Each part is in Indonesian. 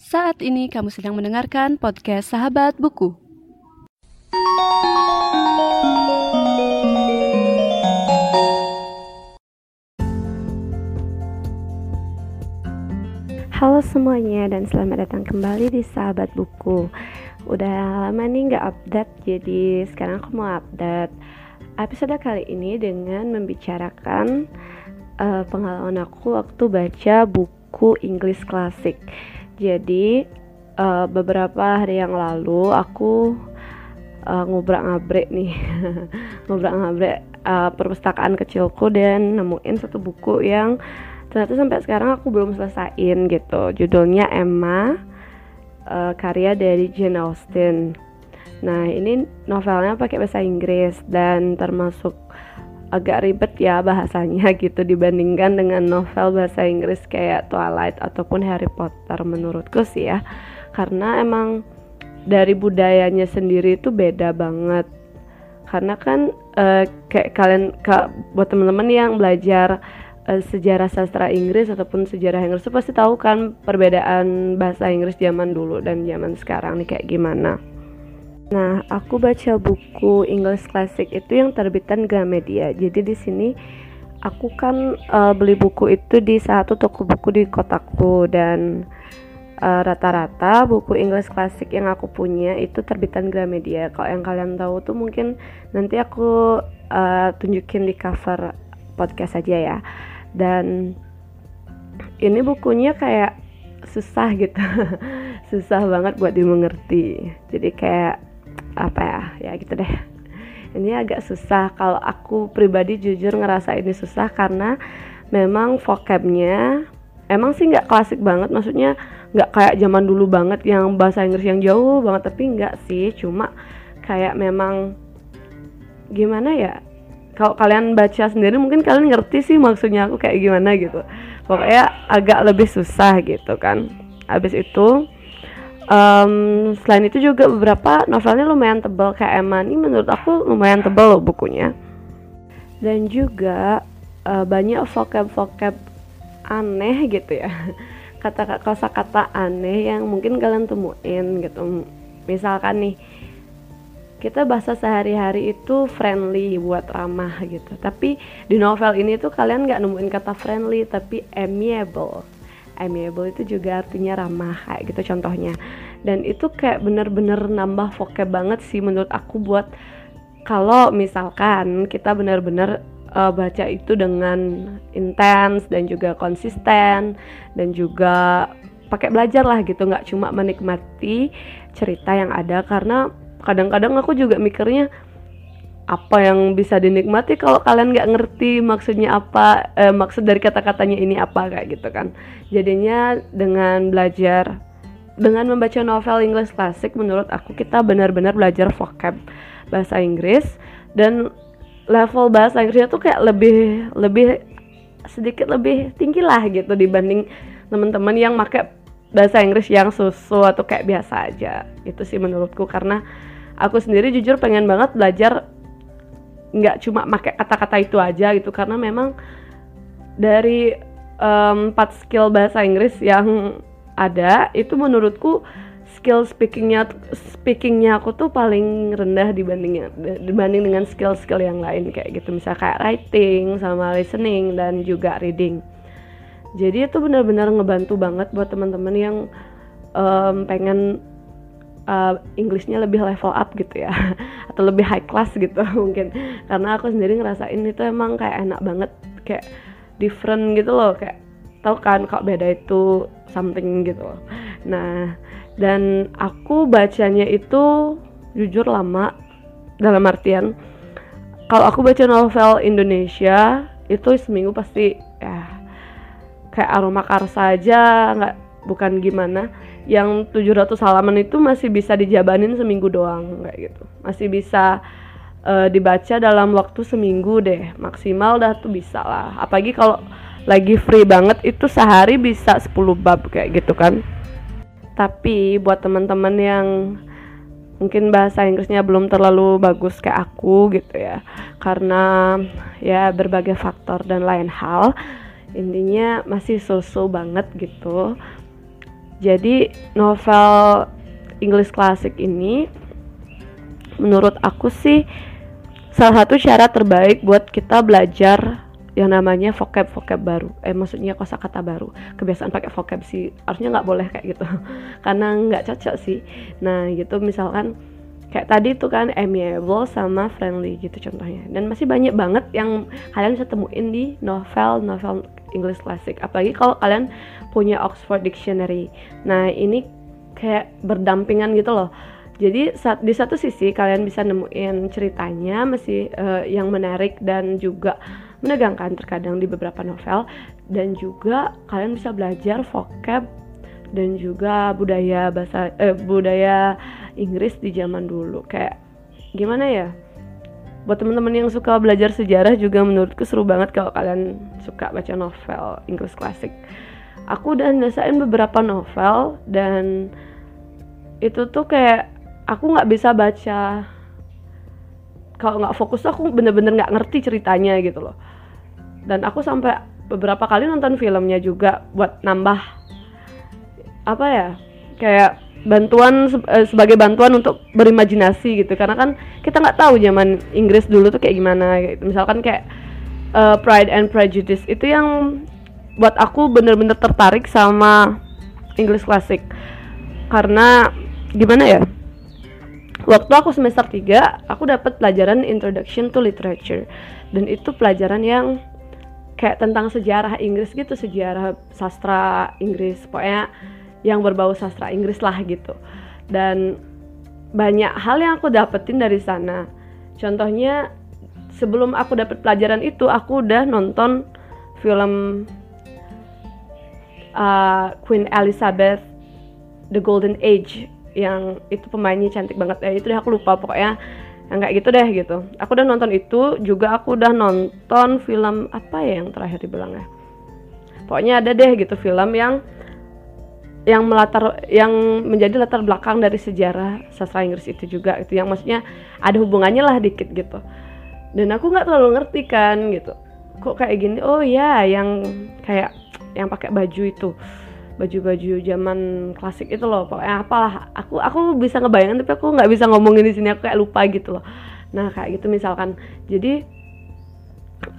Saat ini kamu sedang mendengarkan podcast Sahabat Buku. Halo semuanya dan selamat datang kembali di Sahabat Buku Udah lama nih nggak update jadi sekarang aku mau update Episode kali ini dengan membicarakan uh, pengalaman aku waktu baca buku Inggris klasik Jadi uh, beberapa hari yang lalu aku uh, ngobrak-ngabrik nih. Ngobrak-ngabrik uh, perpustakaan kecilku dan nemuin satu buku yang ternyata sampai sekarang aku belum selesaiin gitu. Judulnya Emma uh, karya dari Jane Austen. Nah ini novelnya pakai bahasa Inggris dan termasuk agak ribet ya bahasanya gitu dibandingkan dengan novel bahasa Inggris kayak Twilight ataupun Harry Potter menurutku sih ya karena emang dari budayanya sendiri itu beda banget karena kan uh, kayak kalian kak buat teman-teman yang belajar uh, sejarah sastra Inggris ataupun sejarah Inggris pasti tahu kan perbedaan bahasa Inggris zaman dulu dan zaman sekarang nih kayak gimana. Nah, aku baca buku English Classic itu yang terbitan Gramedia. Jadi di sini aku kan uh, beli buku itu di satu toko buku di kotaku dan rata-rata uh, buku English Classic yang aku punya itu terbitan Gramedia. Kalau yang kalian tahu tuh mungkin nanti aku uh, tunjukin di cover podcast aja ya dan ini bukunya kayak susah gitu susah banget buat dimengerti jadi kayak apa ya ya gitu deh. Ini agak susah. Kalau aku pribadi jujur ngerasa ini susah karena memang vocabnya emang sih nggak klasik banget. Maksudnya nggak kayak zaman dulu banget yang bahasa Inggris yang jauh banget tapi nggak sih. Cuma kayak memang gimana ya kalau kalian baca sendiri mungkin kalian ngerti sih maksudnya aku kayak gimana gitu. Pokoknya agak lebih susah gitu kan. Habis itu um, selain itu juga beberapa novelnya lumayan tebal. Kayak Emma ini menurut aku lumayan tebal loh bukunya. Dan juga uh, banyak vocab-vocab aneh gitu ya. Kata kata aneh yang mungkin kalian temuin gitu. Misalkan nih kita bahasa sehari-hari itu friendly buat ramah gitu. Tapi di novel ini tuh kalian nggak nemuin kata friendly tapi amiable amiable itu juga artinya ramah kayak gitu contohnya. Dan itu kayak bener-bener nambah vocab banget sih menurut aku buat kalau misalkan kita bener-bener uh, baca itu dengan intens dan juga konsisten dan juga pakai belajar lah gitu nggak cuma menikmati cerita yang ada. Karena kadang-kadang aku juga mikirnya apa yang bisa dinikmati kalau kalian nggak ngerti maksudnya apa eh, maksud dari kata-katanya ini apa kayak gitu kan. Jadinya dengan belajar dengan membaca novel English klasik menurut aku kita benar-benar belajar vocab bahasa Inggris. Dan level bahasa Inggrisnya tuh kayak lebih lebih sedikit lebih tinggi lah gitu dibanding teman-teman yang pakai bahasa Inggris yang susu atau kayak biasa aja. Itu sih menurutku karena aku sendiri jujur pengen banget belajar nggak cuma pakai kata-kata itu aja gitu karena memang dari empat um, skill bahasa Inggris yang ada itu menurutku skill speakingnya speakingnya aku tuh paling rendah dibanding dibanding dengan skill-skill yang lain kayak gitu. Misal kayak writing sama listening dan juga reading. Jadi itu benar-benar ngebantu banget buat teman-teman yang um, pengen uh, Inggrisnya lebih level up gitu ya. Atau lebih high class gitu mungkin. Karena aku sendiri ngerasain itu emang kayak enak banget kayak different gitu loh. Kayak tau kan kok beda itu something gitu loh. nah dan aku bacanya itu jujur lama dalam artian kalau aku baca novel Indonesia itu seminggu pasti ya kayak aroma karsa aja nggak bukan gimana yang 700 halaman itu masih bisa dijabanin seminggu doang kayak gitu. Masih bisa uh, dibaca dalam waktu seminggu deh maksimal dah tuh bisa lah. Apalagi kalau lagi free banget itu sehari bisa 10 bab kayak gitu kan. Tapi buat teman-teman yang mungkin bahasa Inggrisnya belum terlalu bagus kayak aku gitu ya karena ya berbagai faktor dan lain hal intinya masih so-so banget gitu jadi novel English klasik ini menurut aku sih salah satu cara terbaik buat kita belajar yang namanya vocab vocab baru. Eh maksudnya kosakata baru. Kebiasaan pakai vocab sih harusnya nggak boleh kayak gitu. Karena nggak cocok sih. Nah gitu. Misalkan kayak tadi tuh kan amiable sama friendly gitu contohnya. Dan masih banyak banget yang kalian bisa temuin di novel novel English classic. Apalagi kalau kalian punya Oxford Dictionary. Nah ini kayak berdampingan gitu loh. Jadi di satu sisi kalian bisa nemuin ceritanya masih uh, yang menarik dan juga menegangkan terkadang di beberapa novel. Dan juga kalian bisa belajar vocab dan juga budaya bahasa eh, budaya Inggris di zaman dulu. Kayak gimana ya? Buat teman-teman yang suka belajar sejarah juga menurutku seru banget kalau kalian suka baca novel Inggris klasik. Aku udah nyelesain beberapa novel dan itu tuh kayak aku nggak bisa baca. Kalau nggak fokus tuh aku bener-bener nggak ngerti ceritanya gitu loh. Dan aku sampai beberapa kali nonton filmnya juga buat nambah apa ya kayak bantuan eh, sebagai bantuan untuk berimajinasi gitu. Karena kan kita nggak tahu zaman Inggris dulu tuh kayak gimana gitu. misalkan kayak uh, Pride and Prejudice itu yang buat aku bener-bener tertarik sama English Classic karena gimana ya waktu aku semester 3 aku dapat pelajaran Introduction to Literature. Dan itu pelajaran yang kayak tentang sejarah Inggris gitu sejarah sastra Inggris. Pokoknya yang berbau sastra Inggris lah gitu. Dan banyak hal yang aku dapetin dari sana. Contohnya sebelum aku dapet pelajaran itu aku udah nonton film uh, Queen Elizabeth The Golden Age yang itu pemainnya cantik banget. Ya itu deh aku lupa pokoknya yang kayak gitu deh gitu. Aku udah nonton itu juga aku udah nonton film apa ya yang terakhir dibilang ya? Pokoknya ada deh gitu film yang yang melatar yang menjadi latar belakang dari sejarah sastra Inggris itu juga itu yang maksudnya ada hubungannya lah dikit gitu. Dan aku nggak terlalu ngerti kan gitu kok kayak gini? Oh ya yang kayak yang pakai baju itu baju-baju zaman klasik itu loh pokoknya apalah. Aku aku bisa ngebayangin tapi aku nggak bisa ngomongin di sini aku kayak lupa gitu loh. Nah kayak gitu misalkan. Jadi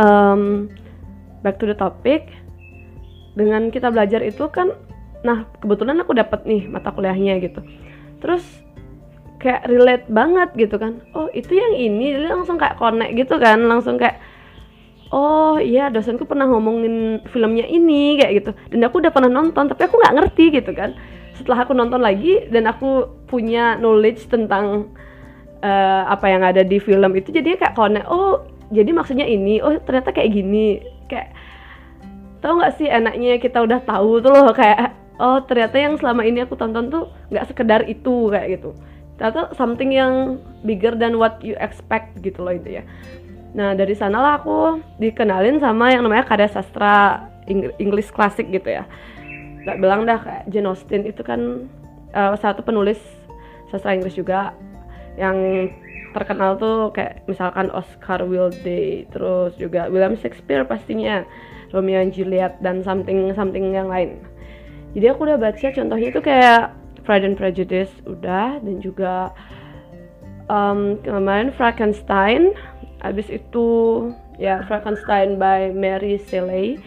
um, back to the topic. Dengan kita belajar itu kan nah kebetulan aku dapat nih mata kuliahnya gitu. Terus kayak relate banget gitu kan. Oh itu yang ini. Jadi langsung kayak connect gitu kan. Langsung kayak oh iya dosenku pernah ngomongin filmnya ini kayak gitu. Dan aku udah pernah nonton tapi aku nggak ngerti gitu kan. Setelah aku nonton lagi dan aku punya knowledge tentang uh, apa yang ada di film itu jadi kayak connect oh jadi maksudnya ini. Oh ternyata kayak gini. Kayak tau nggak sih enaknya kita udah tahu tuh loh kayak oh ternyata yang selama ini aku tonton tuh nggak sekedar itu kayak gitu. Ternyata something yang bigger than what you expect gitu loh itu ya Nah dari sanalah aku dikenalin sama yang namanya karya sastra English klasik gitu ya. Gak bilang dah kayak Jane Austen itu kan uh, satu penulis sastra Inggris juga yang terkenal tuh kayak misalkan Oscar Wilde terus juga William Shakespeare pastinya Romeo and Juliet dan something something yang lain jadi aku udah baca contohnya itu kayak Pride and Prejudice udah. Dan juga um, kemarin Frankenstein. Abis itu ya Frankenstein by Mary Shelley.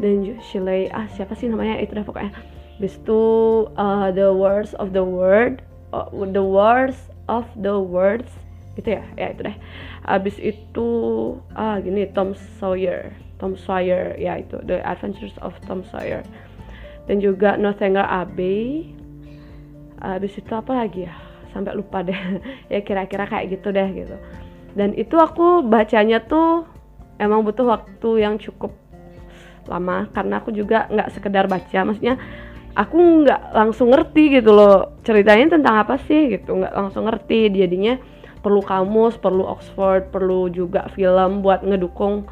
Dan Shelley ah siapa sih namanya? Itu dah pokoknya. Abis itu uh, The Words of the Word uh, The Words of the Words. Gitu ya? Ya itu deh. Abis itu ah gini Tom Sawyer. Tom Sawyer ya itu. The Adventures of Tom Sawyer dan juga Northanger Abbey abis itu apa lagi ya? Sampai lupa deh. Ya kira-kira kayak gitu deh gitu. Dan itu aku bacanya tuh emang butuh waktu yang cukup lama. Karena aku juga nggak sekedar baca. Maksudnya aku nggak langsung ngerti gitu loh. Ceritanya tentang apa sih gitu. Nggak langsung ngerti. Jadinya perlu kamus perlu Oxford perlu juga film buat ngedukung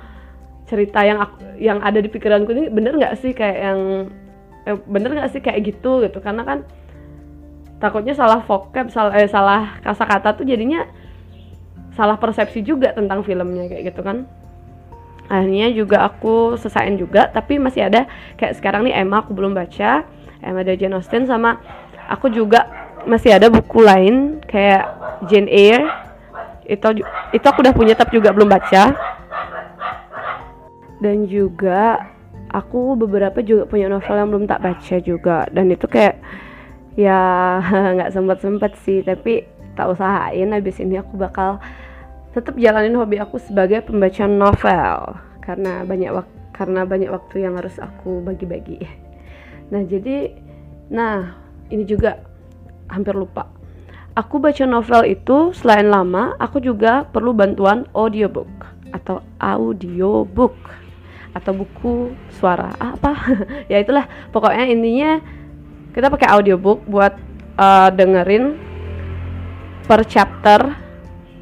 cerita yang aku, yang ada di pikiranku ini. Bener nggak sih? Kayak yang eh, bener nggak sih kayak gitu gitu? Karena kan takutnya salah vocab salah eh, salah kata-kata tuh jadinya salah persepsi juga tentang filmnya kayak gitu kan. Akhirnya juga aku selesaiin juga tapi masih ada kayak sekarang nih Emma aku belum baca kayak ada Jane Austen sama aku juga masih ada buku lain kayak Jane Eyre. Itu itu aku udah punya tapi juga belum baca. Dan juga aku beberapa juga punya novel yang belum tak baca juga dan itu kayak ya nggak sempat sempat sih tapi tak usahain habis ini aku bakal tetap jalanin hobi aku sebagai pembaca novel karena banyak waktu karena banyak waktu yang harus aku bagi-bagi. Nah, jadi nah, ini juga hampir lupa. Aku baca novel itu selain lama, aku juga perlu bantuan audiobook atau audiobook atau buku suara apa. Ya itulah pokoknya intinya kita pakai audiobook buat uh, dengerin per chapter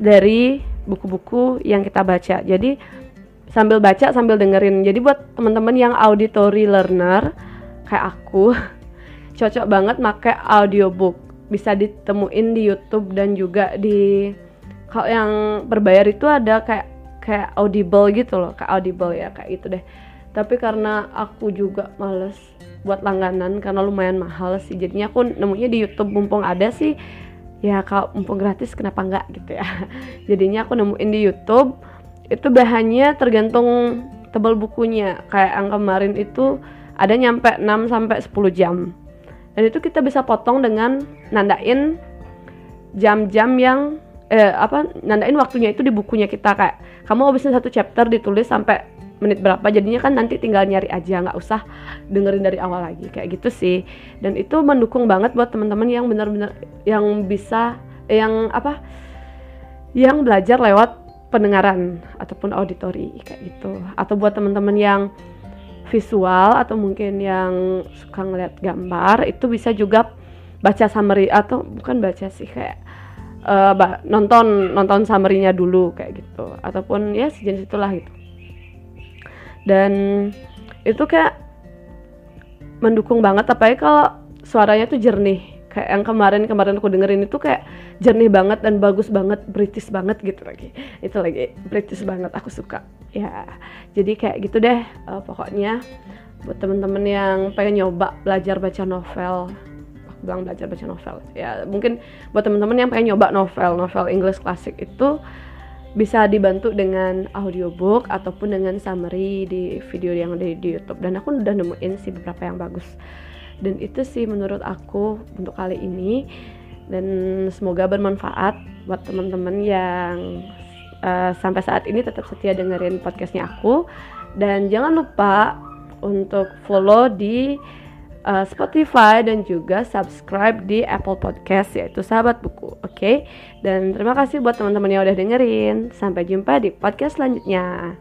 dari buku-buku yang kita baca. Jadi sambil baca sambil dengerin. Jadi buat teman-teman yang auditory learner kayak aku cocok banget pakai audiobook. Bisa ditemuin di YouTube dan juga di kalau yang berbayar itu ada kayak kayak audible gitu loh kayak audible ya kayak itu deh. Tapi karena aku juga males buat langganan karena lumayan mahal sih. Jadinya aku nemunya di YouTube mumpung ada sih. Ya kalau mumpung gratis kenapa enggak gitu ya? Jadinya aku nemuin di YouTube. Itu bahannya tergantung tebal bukunya. Kayak yang kemarin itu ada nyampe 6 sampai 10 jam. Dan itu kita bisa potong dengan nandain jam-jam yang eh, apa nandain waktunya itu di bukunya kita. Kayak kamu habisin satu chapter ditulis sampai menit berapa jadinya kan nanti tinggal nyari aja nggak usah dengerin dari awal lagi kayak gitu sih. Dan itu mendukung banget buat teman-teman yang benar-benar yang bisa eh, yang apa yang belajar lewat pendengaran ataupun auditori kayak gitu. Atau buat teman-teman yang visual atau mungkin yang suka ngeliat gambar itu bisa juga baca summary atau bukan baca sih kayak uh, nonton nonton summary-nya dulu kayak gitu. Ataupun ya sejenis itulah gitu. Dan itu kayak mendukung banget. Apalagi kalau suaranya tuh jernih. Kayak yang kemarin kemarin aku dengerin itu kayak jernih banget dan bagus banget British banget gitu lagi. Itu lagi British banget aku suka. Ya jadi kayak gitu deh uh, pokoknya. Buat temen-temen yang pengen nyoba belajar baca novel bilang belajar baca novel. Ya mungkin buat temen-temen yang pengen nyoba novel novel English klasik itu bisa dibantu dengan audiobook ataupun dengan summary di video yang ada di YouTube. Dan aku udah nemuin sih beberapa yang bagus. Dan itu sih menurut aku untuk kali ini. Dan semoga bermanfaat buat teman-teman yang uh, sampai saat ini tetap setia dengerin podcastnya aku. Dan jangan lupa untuk follow di uh, Spotify dan juga subscribe di Apple Podcast yaitu Sahabat Buku. Oke. Okay? Dan terima kasih buat teman-teman yang udah dengerin. Sampai jumpa di podcast selanjutnya.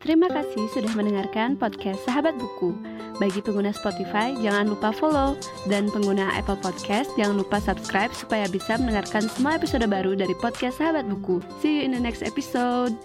Terima kasih sudah mendengarkan podcast Sahabat Buku. Bagi pengguna Spotify, jangan lupa follow. Dan pengguna Apple Podcast, jangan lupa subscribe supaya bisa mendengarkan semua episode baru dari podcast Sahabat Buku. See you in the next episode.